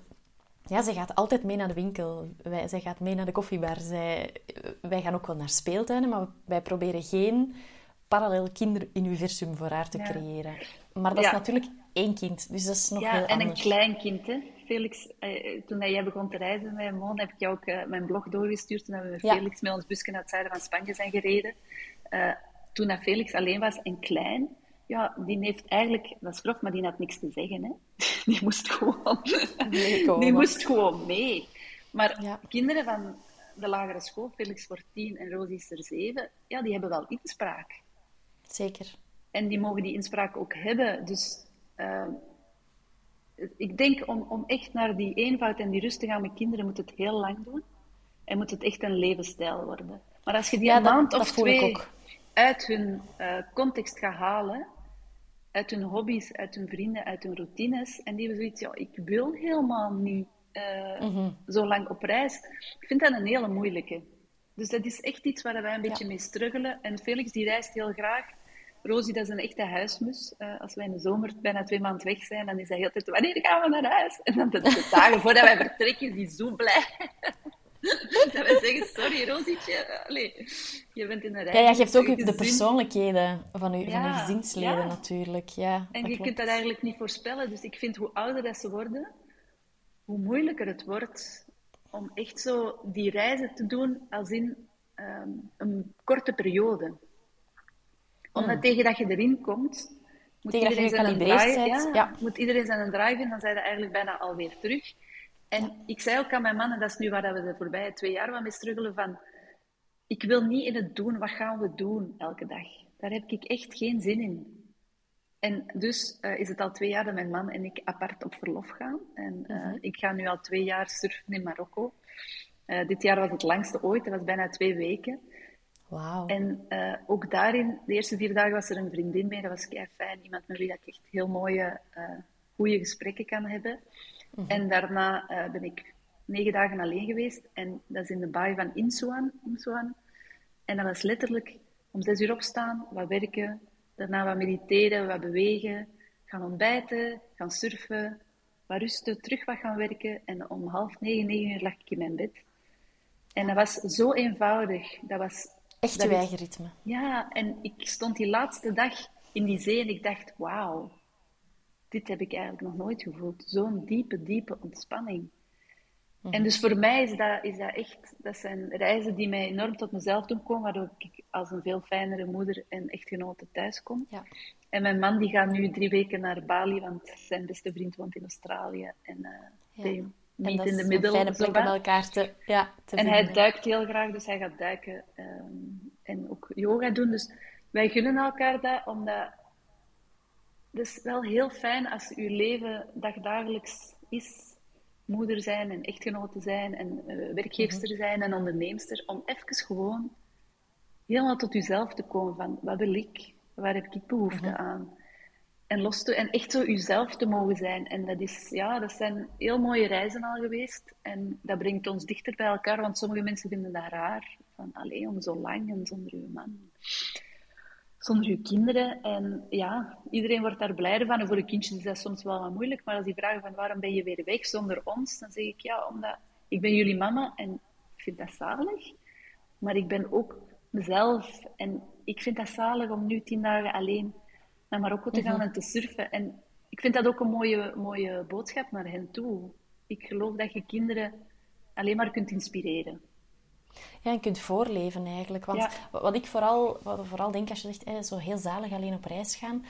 ja, zij gaat altijd mee naar de winkel. Wij, zij gaat mee naar de koffiebar. Zij, wij gaan ook wel naar speeltuinen, maar wij proberen geen parallel kinderuniversum voor haar te creëren. Maar dat is natuurlijk één kind, dus dat is nog heel anders. Ja, en een klein kind, hè. Felix, eh, toen jij begon te reizen met Moon, heb ik jou ook eh, mijn blog doorgestuurd. Toen hebben we met Felix met ons busje naar het zuiden van Spanje zijn gereden. Uh, toen dat Felix alleen was en klein, ja, die heeft eigenlijk, dat is grof, maar die had niks te zeggen. Hè? Die moest gewoon, die moest gewoon mee. Maar kinderen van de lagere school, Felix wordt tien en Rosie is er zeven, ja, die hebben wel inspraak. Zeker. En die mogen die inspraak ook hebben. Dus uh, ik denk om, om echt naar die eenvoud en die rust te gaan met kinderen, moet het heel lang doen. En moet het echt een levensstijl worden. Maar als je die maand of twee uit hun uh, context gaat halen, uit hun hobby's, uit hun vrienden, uit hun routines, en die hebben zoiets, ja, ik wil helemaal niet uh, mm zo lang op reis. Ik vind dat een hele moeilijke. Dus dat is echt iets waar wij een beetje mee struggelen. En Felix die reist heel graag. Rosie, dat is een echte huismus. Uh, als wij in de zomer bijna twee maanden weg zijn, dan is hij altijd, wanneer gaan we naar huis? En dan de, de dagen voordat wij vertrekken, is hij zo blij. dat wij zeggen, sorry Rosietje, Allee, je bent in een reis. Ja, je geeft ook de persoonlijkheden van je, van je gezinsleden natuurlijk. Ja, en je kunt dat eigenlijk niet voorspellen. Dus ik vind hoe ouder dat ze worden, hoe moeilijker het wordt om echt zo die reizen te doen als in um, een korte periode. Omdat tegen dat je erin komt, moet tegen iedereen, zijn drive, ja, ja. moet iedereen zijn drive in, dan zijn je eigenlijk bijna alweer terug. En ik zei ook aan mijn man, en dat is nu waar we de voorbije twee jaar van mee struggelen, van ik wil niet in het doen, wat gaan we doen elke dag? Daar heb ik echt geen zin in. En dus uh, is het al twee jaar dat mijn man en ik apart op verlof gaan. En uh, mm -hmm. ik ga nu al twee jaar surfen in Marokko. Uh, dit jaar was het langste ooit, dat was bijna twee weken. En ook daarin, de eerste vier dagen was er een vriendin mee, dat was kei fijn. Iemand met wie ik echt heel mooie, goede gesprekken kan hebben. Mm -hmm. En daarna ben ik negen dagen alleen geweest. En dat is in de baai van Insuan. Insuan. En dat was letterlijk om zes uur opstaan, wat werken, Daarna wat mediteren, wat bewegen, gaan ontbijten, gaan surfen, wat rusten, terug wat gaan werken. En om half negen, negen uur lag ik in mijn bed. En dat was zo eenvoudig. Dat was... Echt je eigen ritme. Ja, en ik stond die laatste dag in die zee en ik dacht, wauw, dit heb ik eigenlijk nog nooit gevoeld. Zo'n diepe, diepe ontspanning. En dus voor mij is dat, is dat echt, dat zijn reizen die mij enorm tot mezelf doen komen, waardoor ik als een veel fijnere moeder en echtgenote thuis kom. Ja. En mijn man die gaat nu drie weken naar Bali, want zijn beste vriend woont in Australië. En uh, ja. Niet in de middel. Een fijne plek om elkaar te, ja, te En hij duikt heel graag, dus hij gaat duiken um, en ook yoga doen. Dus wij gunnen elkaar dat, omdat het is wel heel fijn als uw leven dagdagelijks is moeder zijn en echtgenote zijn en uh, werkgeefster mhm. zijn en onderneemster, om even gewoon helemaal tot jezelf te komen van wat wil ik, waar heb ik behoefte mhm. aan? En, los te, en echt zo jezelf te mogen zijn. En dat, is, ja, dat zijn heel mooie reizen al geweest. En dat brengt ons dichter bij elkaar, want sommige mensen vinden dat raar. Van alleen om zo lang en zonder uw man zonder je kinderen. En ja, iedereen wordt daar blijder van. En voor de kindjes is dat soms wel wat moeilijk. Maar als die vragen van waarom ben je weer weg zonder ons, dan zeg ik ja, omdat ik ben jullie mama en ik vind dat zalig. Maar ik ben ook mezelf en ik vind dat zalig om nu tien dagen alleen naar Marokko te gaan mhm. en te surfen. En ik vind dat ook een mooie, mooie boodschap naar hen toe. Ik geloof dat je kinderen alleen maar kunt inspireren ja, je kunt voorleven eigenlijk. Want wat ik vooral, wat vooral denk als je zegt, zo heel zalig alleen op reis gaan,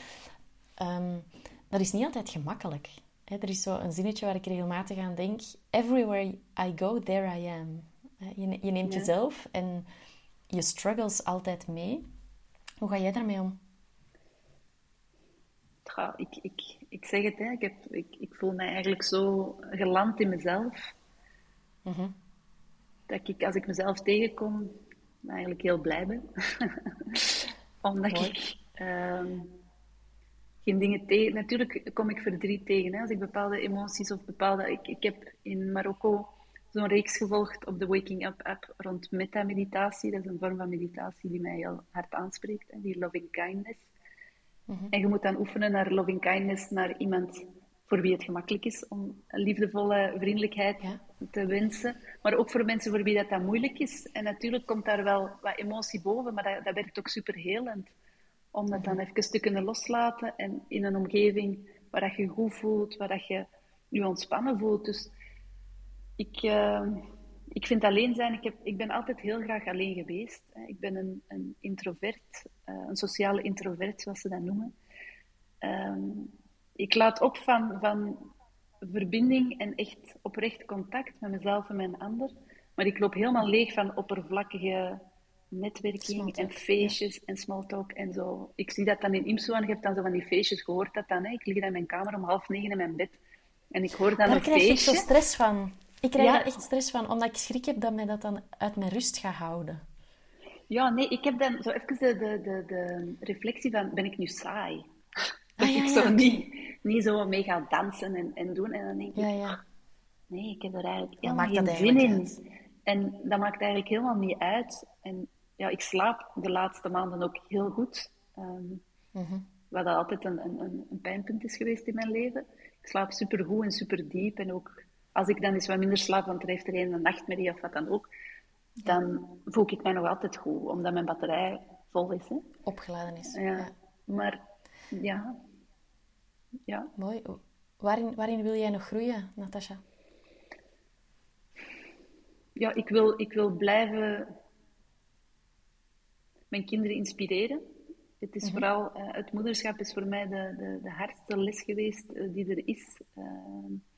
um, dat is niet altijd gemakkelijk. Er is zo een zinnetje waar ik regelmatig aan denk. Everywhere I go, there I am. Je, je neemt jezelf en je struggles altijd mee. Hoe ga jij daarmee om? Ik, ik, ik zeg het, hè. Ik, heb, ik, ik voel mij eigenlijk zo geland in mezelf. Mm dat ik, als ik mezelf tegenkom, eigenlijk heel blij ben. Omdat ik ehm, geen dingen tegen... Natuurlijk kom ik verdriet tegen. Hè, als ik bepaalde emoties of bepaalde... Ik, ik heb in Marokko zo'n reeks gevolgd op de Waking Up app rond meta-meditatie. Dat is een vorm van meditatie die mij heel hard aanspreekt. Hè, die loving kindness. Mhm. En je moet dan oefenen naar loving kindness naar iemand voor wie het gemakkelijk is om liefdevolle vriendelijkheid te wensen. Maar ook voor mensen voor wie dat, dat moeilijk is. En natuurlijk komt daar wel wat emotie boven, maar dat, dat werkt ook superhelend. Om dat dan mhm. even te kunnen loslaten en in een omgeving waar dat je goed voelt, waar dat je je ontspannen voelt. Dus ik, uh, ik vind alleen zijn, ik, heb, ik ben altijd heel graag alleen geweest. Ik ben een, een introvert, uh, een sociale introvert, zoals ze dat noemen. Um, ik laat op van, van verbinding en echt oprecht contact met mezelf en met een ander. Maar ik loop helemaal leeg van oppervlakkige netwerking en feestjes en smalltalk en zo. Ik zie dat dan in Imsuan, je hebt dan zo van die feestjes gehoord dat dan. Hè? Ik lig dan in mijn kamer om half negen in mijn bed en ik hoor dan Daar een krijg feestje. ik zo stress van. Ik krijg Ja. daar echt stress van, omdat ik schrik heb dat mij dat dan uit mijn rust gaat houden. Ja, nee, ik heb dan zo even de, de, de, de reflectie van, ben ik nu saai? Dat Ah, ja, ik zo niet, niet zo mee ga dansen en, en doen. En dan denk ik, Ja, ja. nee, ik heb er eigenlijk helemaal geen zin in. uit? En dat maakt eigenlijk helemaal niet uit. En ja, ik slaap de laatste maanden ook heel goed. Ehm, Mhm. Wat dat altijd een, een, een, pijnpunt is geweest in mijn leven. Ik slaap supergoed en super diep. En ook als ik dan eens wat minder slaap, want er heeft er een een nachtmerrie of wat dan ook, dan voel ik mij nog altijd goed, omdat mijn batterij vol is. Hè? Opgeladen is. Ja. Ja. Maar ja, ja. Mooi. Waarin, waarin wil jij nog groeien, Natasha? ja ik, wil, ik wil blijven mijn kinderen inspireren. Het is vooral, eh, het moederschap is voor mij de, de, de hardste les geweest eh, die er is. Ik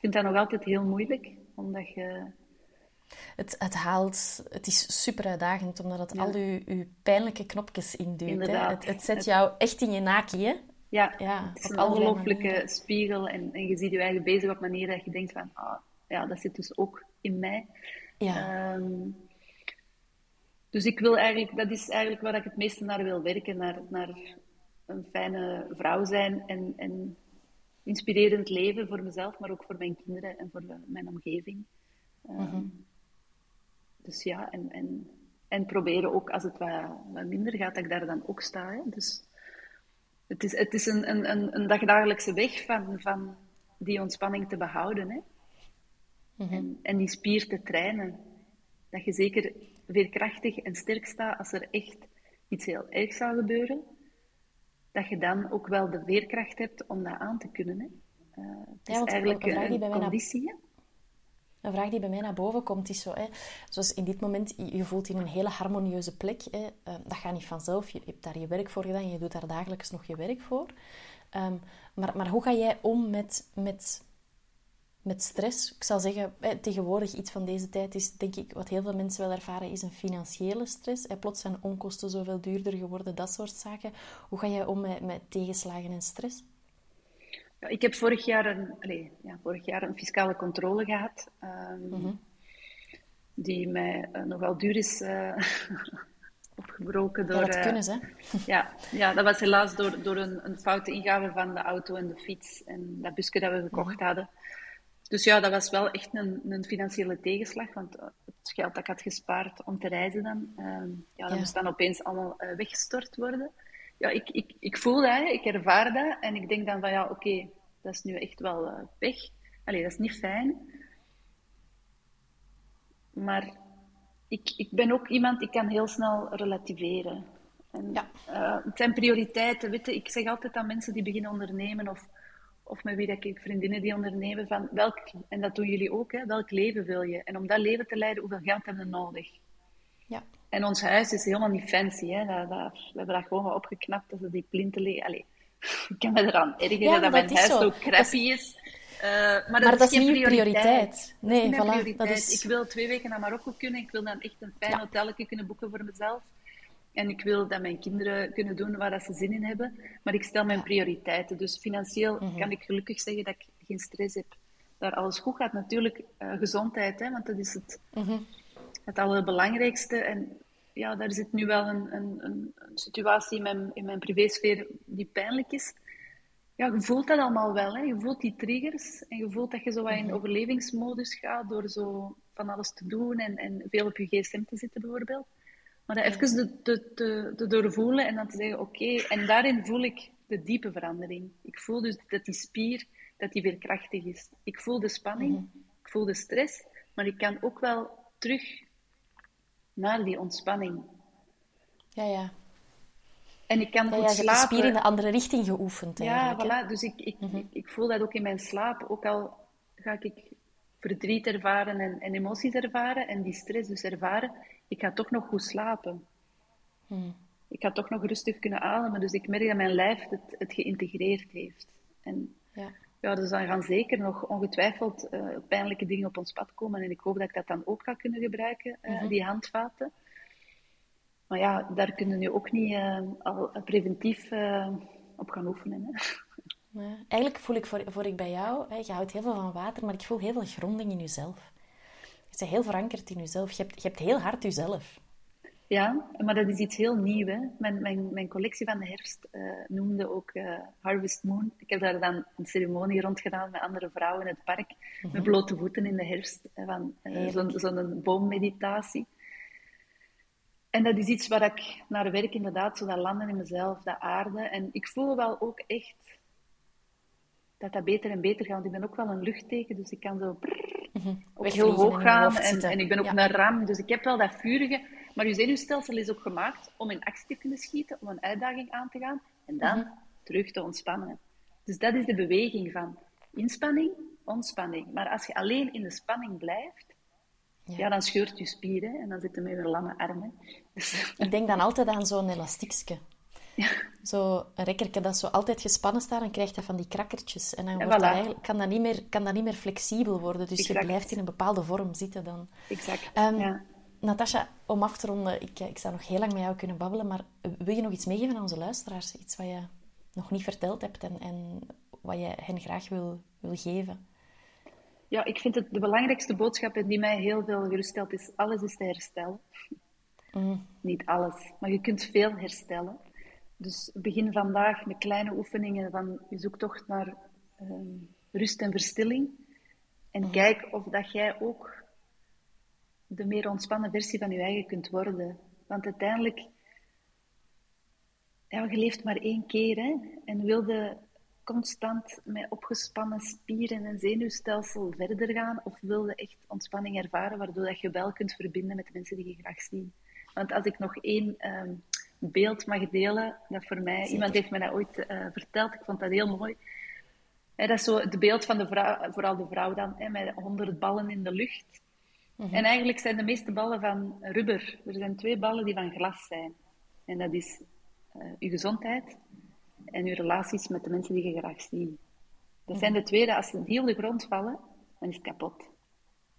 vind dat nog altijd heel moeilijk, omdat je... Het, het haalt, het is super uitdagend, omdat het Ja. al uw pijnlijke knopjes induwt. Hè? Het, het zet Het- jou echt in je naki, hè? Ja, Ja, het is op een ongelooflijke spiegel en, en je ziet je eigen bezig op manier dat je denkt van, ah, ja, dat zit dus ook in mij. Ja. Ehm, dus ik wil eigenlijk, dat is eigenlijk waar ik het meeste naar wil werken, naar, naar een fijne vrouw zijn en, en inspirerend leven voor mezelf, maar ook voor mijn kinderen en voor mijn omgeving. Ehm, Mhm. Dus ja, en, en, en proberen ook als het wat, wat minder gaat, dat ik daar dan ook sta. Hè. Dus het is, het is een, een, een, een dagdagelijkse weg van, van die ontspanning te behouden. Hè. Mhm. En, en die spier te trainen. Dat je zeker veerkrachtig en sterk staat als er echt iets heel erg zou gebeuren. Dat je dan ook wel de veerkracht hebt om dat aan te kunnen. Hè. Eh, het is want eigenlijk een vraag die een bij mij naar- conditie. Een vraag die bij mij naar boven komt is zo, hè, zoals in dit moment, je je voelt in een hele harmonieuze plek. Hè, eh, dat gaat niet vanzelf, je hebt daar je werk voor gedaan, je doet daar dagelijks nog je werk voor. Ehm, maar, maar hoe ga jij om met, met, met stress? Ik zal zeggen, hè, tegenwoordig iets van deze tijd is, denk ik, wat heel veel mensen wel ervaren, is een financiële stress. Hè, plots zijn onkosten zoveel duurder geworden, dat soort zaken. Hoe ga jij om met, met tegenslagen en stress? Ja, ik heb vorig jaar een, allee, ja, vorig jaar een fiscale controle gehad, ehm, Mhm. die mij eh, nogal duur is eh, opgebroken door... Ja, dat eh, kunnen ze. ja, ja, dat was helaas door, door een, een foute ingave van de auto en de fiets en dat busje dat we gekocht Mhm. hadden. Dus ja, dat was wel echt een, een financiële tegenslag, want eh, het geld dat ik had gespaard om te reizen dan, ehm, ja, dat Ja. moest dan opeens allemaal eh, weggestort worden. Ja, ik, ik, ik voel dat, ik ervaar dat en ik denk dan van ja, oké, dat is nu echt wel weg. Allee, dat is niet fijn. Maar ik, ik ben ook iemand, ik kan heel snel relativeren. En, Ja. eh, het zijn prioriteiten. Weet je, ik zeg altijd aan mensen die beginnen ondernemen of, of met wie dat ik vriendinnen die ondernemen van welk, en dat doen jullie ook, hè, welk leven wil je? En om dat leven te leiden, hoeveel geld hebben we nodig? Ja. En ons huis is helemaal niet fancy. Hè? Dat, dat, we hebben dat gewoon opgeknapt, dat die plinten liggen. Allee, ik kan me eraan ergeren Ja, dat mijn huis zo. crappy is. Eh, maar Maar dat, dat is geen prioriteit. Dat Nee, is voilà, dat is- Ik wil twee weken naar Marokko kunnen. Ik wil dan echt een fijn Ja. hotelletje kunnen boeken voor mezelf. En ik wil dat mijn kinderen kunnen doen waar dat ze zin in hebben. Maar ik stel mijn prioriteiten. Dus financieel Mhm. kan ik gelukkig zeggen dat ik geen stress heb. Daar alles goed gaat. Natuurlijk eh, gezondheid, hè, want dat is het, Mhm. het allerbelangrijkste. En ja, daar zit nu wel een, een, een, een situatie in mijn, in mijn privésfeer die pijnlijk is. Ja, je voelt dat allemaal wel. Hè. Je voelt die triggers en je voelt dat je zo wat in overlevingsmodus gaat door zo van alles te doen en, en veel op je gsm te zitten bijvoorbeeld. Maar dat even te, te, te, te doorvoelen en dan te zeggen, oké, en daarin voel ik de diepe verandering. Ik voel dus dat die spier, dat die weer krachtig is. Ik voel de spanning, ik voel de stress, maar ik kan ook wel terug naar die ontspanning. Ja, ja. En ik kan Ja, goed ja, je de slapen. spier in de andere richting geoefend Ja, voilà. Dus ik, ik, Mhm. ik, ik voel dat ook in mijn slaap. Ook al ga ik verdriet ervaren en, en emoties ervaren en die stress dus ervaren, ik ga toch nog goed slapen. Mhm. Ik ga toch nog rustig kunnen ademen. Dus ik merk dat mijn lijf het, het geïntegreerd heeft. En Ja. ja, dus dan gaan zeker nog ongetwijfeld eh, pijnlijke dingen op ons pad komen. En ik hoop dat ik dat dan ook ga kunnen gebruiken, Mhm. die handvaten. Maar ja, daar kunnen we nu ook niet eh, al preventief op gaan oefenen. Hè. Ja. Eigenlijk voel ik voor, voor ik bij jou, hè, je houdt heel veel van water, maar ik voel heel veel gronding in jezelf. Bent heel verankerd in jezelf. Je hebt, je hebt heel hard jezelf. Ja, maar dat is iets heel nieuws. Hè. Mijn, mijn, mijn collectie van de herfst eh, noemde ook eh, Harvest Moon. Ik heb daar dan een ceremonie rond gedaan met andere vrouwen in het park, met blote voeten in de herfst, hè, van zo'n zo'n boommeditatie. En dat is iets waar ik naar werk, inderdaad, zo dat landen in mezelf, dat aarde. En ik voel wel ook echt dat dat beter en beter gaat. Want ik ben ook wel een luchtteken, dus ik kan zo brrr, ook heel hoog gaan. En, en ik ben ook Ja. een ram, dus ik heb wel dat vurige. Maar je zenuwstelsel is ook gemaakt om in actie te kunnen schieten, om een uitdaging aan te gaan en dan Mhm. terug te ontspannen. Dus dat is de beweging van inspanning, ontspanning. Maar als je alleen in de spanning blijft, Ja. ja, dan scheurt je spieren en dan zitten we een lamme armen. Dus, Ik denk dan altijd aan zo'n elastiekje. Ja. Zo een rekkertje dat zo altijd gespannen staat, dan krijg je van die krakkertjes. En dan wordt dat eigenlijk, kan, dat niet meer, kan dat niet meer flexibel worden. Dus Exact. je blijft in een bepaalde vorm zitten dan. Exact. Ehm, ja. Natasja, om af te ronden, ik, ik zou nog heel lang met jou kunnen babbelen, maar wil je nog iets meegeven aan onze luisteraars? Iets wat je nog niet verteld hebt en, en wat je hen graag wil, wil geven? ja, ik vind het de belangrijkste boodschap en die mij heel veel geruststelt, is alles is te herstellen. Mm. Niet alles, maar je kunt veel herstellen. Dus begin vandaag met kleine oefeningen van je zoektocht naar ehm, rust en verstilling. En kijk of dat jij ook de meer ontspannen versie van je eigen kunt worden. Want uiteindelijk, ja, je leeft maar één keer hè? en wilde constant met opgespannen spieren en zenuwstelsel verder gaan, of wilde echt ontspanning ervaren, waardoor dat je wel kunt verbinden met de mensen die je graag ziet. Want als ik nog één ehm, beeld mag delen, dat voor mij, iemand heeft me dat ooit eh, verteld, ik vond dat heel mooi. Hè, dat is zo het beeld van de vrouw, vooral de vrouw dan, hè, met honderd ballen in de lucht. En eigenlijk zijn de meeste ballen van rubber. Er zijn twee ballen die van glas zijn. En dat is eh je gezondheid en je relaties met de mensen die je graag ziet. Dat zijn de twee, dat als die op de grond vallen, dan is het kapot.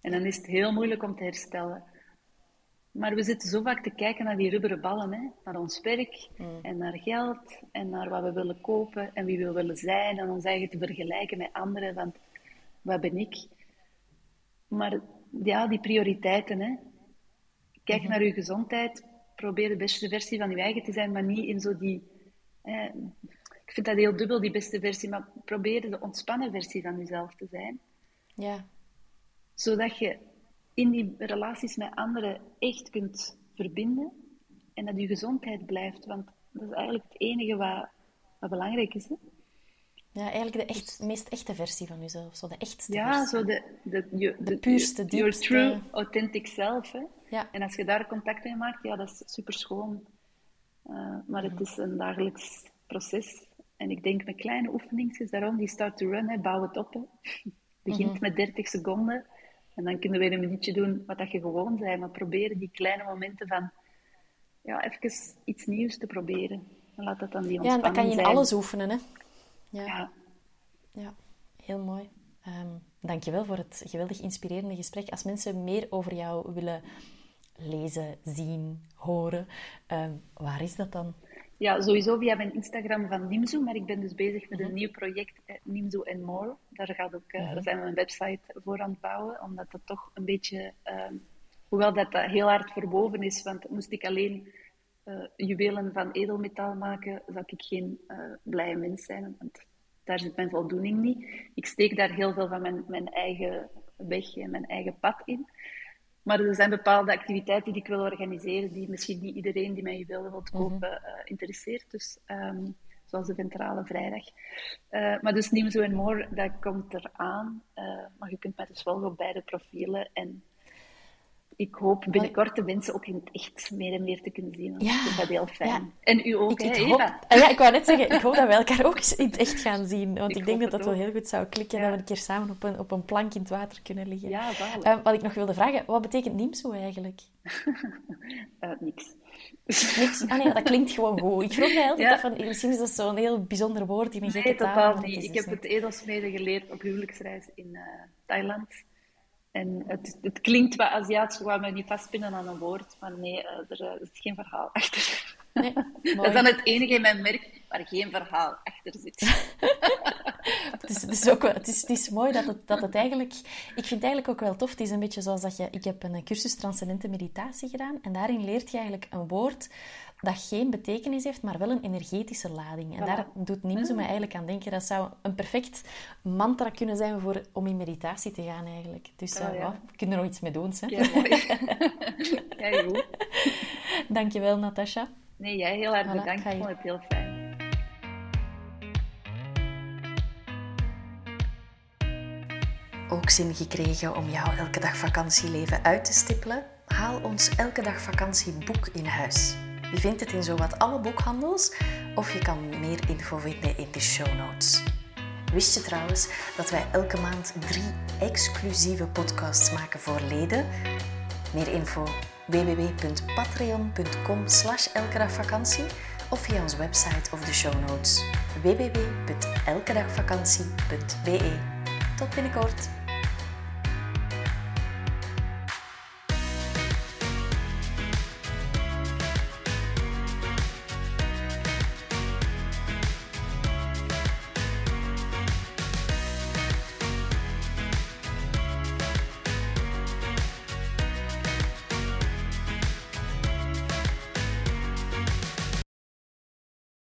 En dan is het heel moeilijk om te herstellen. Maar we zitten zo vaak te kijken naar die rubberen ballen, hè? naar ons werk en naar geld en naar wat we willen kopen en wie we willen zijn en ons eigen te vergelijken met anderen, want wat ben ik? Maar ja, die prioriteiten, hè? kijk naar je gezondheid, probeer de beste versie van je eigen te zijn, maar niet in zo die... Ik vind dat heel dubbel, die beste versie, maar probeer de ontspannen versie van jezelf te zijn Ja, zodat je in die relaties met anderen echt kunt verbinden en dat je gezondheid blijft. Want dat is eigenlijk het enige wat, wat belangrijk is. Hè? ja eigenlijk de echt, meest echte versie van jezelf. Zo de echtste Ja, versie. zo de, de, je- De puurste, Your diepste. true, authentic self. Hè? Ja. En als je daar contact mee maakt, ja, dat is super schoon. maar het is een dagelijks proces. En ik denk met kleine oefeningen, daarom die start to run, hè, bouw het op. Hè. Begint met 30 seconden. En dan kunnen we weer een minuutje doen wat dat je gewoon bent. Maar proberen die kleine momenten van ja, even iets nieuws te proberen. En laat dat dan die Ja, ontspanning dat kan je in zijn. alles oefenen, hè? Ja, ja. Ja, heel mooi. Ehm dankjewel voor het geweldig inspirerende gesprek. Als mensen meer over jou willen lezen, zien, horen, ehm, waar is dat dan? Ja, sowieso via mijn Instagram van Nimzo, maar ik ben dus bezig met een nieuw project, eh, Nimzo and More. Daar, gaat ook, eh, daar zijn we een website voor aan het bouwen, omdat dat toch een beetje, ehm, hoewel dat, dat heel hard verwoven is, want moest ik alleen eh, juwelen van edelmetaal maken, zou ik geen eh, blije mens zijn, want daar zit mijn voldoening niet. Ik steek daar heel veel van mijn, mijn eigen weg en mijn eigen pad in. Maar er zijn bepaalde activiteiten die ik wil organiseren, die misschien niet iedereen die mijn juwelen wil kopen eh, interesseert. Dus, ehm, zoals de Ventrale Vrijdag. Eh, maar dus Nimzo en More, dat komt eraan. Eh, maar je kunt mij dus volgen op beide profielen. En ik hoop binnenkort de mensen ook in het echt meer en meer te kunnen zien. Ja, ik vind dat heel fijn. ja. En u ook, Ik, hè, ik hoop, Eva? Ah ja, ik wou net zeggen, ik hoop dat we elkaar ook eens in het echt gaan zien. Want ik, Ik denk dat dat wel heel goed zou klikken. Ja. Dat we een keer samen op een, op een plank in het water kunnen liggen. Ja. Eh, wat ik nog wilde vragen, wat betekent Nimso eigenlijk? Eh, niks. Niks. Ah nee, dat klinkt gewoon goed. Ik vroeg mij altijd af van, misschien is dat zo'n heel bijzonder woord in een gekke Nee, totaal niet. is Ik dus heb het edelsmeden geleerd op huwelijksreis in eh, Thailand. En het, het klinkt wat Aziatisch, wou me niet vastpinnen aan een woord, maar nee, eh, er eh, is geen verhaal achter. Nee, Dat is dan het enige in mijn merk waar geen verhaal achter zit. Het is, het is ook wel, het is, het is mooi dat het, dat het eigenlijk... Ik vind het eigenlijk ook wel tof. Het is een beetje zoals dat je... Ik heb een cursus Transcendente Meditatie gedaan. En daarin leert je eigenlijk een woord dat geen betekenis heeft, maar wel een energetische lading. En Voilà. daar doet Nimzo mij eigenlijk aan denken. Dat zou een perfect mantra kunnen zijn voor, om in meditatie te gaan eigenlijk. Dus Oh, eh, ja. we kunnen er nog iets mee doen. Hè? Ja, mooi. Jij goed. Dankjewel, Natasha. Nee, jij heel erg Voilà, bedankt. Ik vond het heel fijn. Ook zin gekregen om jouw elke dag vakantieleven uit te stippelen? Haal ons elke dag vakantieboek in huis. Je vindt het in zowat alle boekhandels of je kan meer info vinden in de show notes. Wist je trouwens dat wij elke maand drie exclusieve podcasts maken voor leden? Meer info www.patreon.com slash elkedagvakantie of via onze website of de show notes www.elkedagvakantie.be. Tot binnenkort!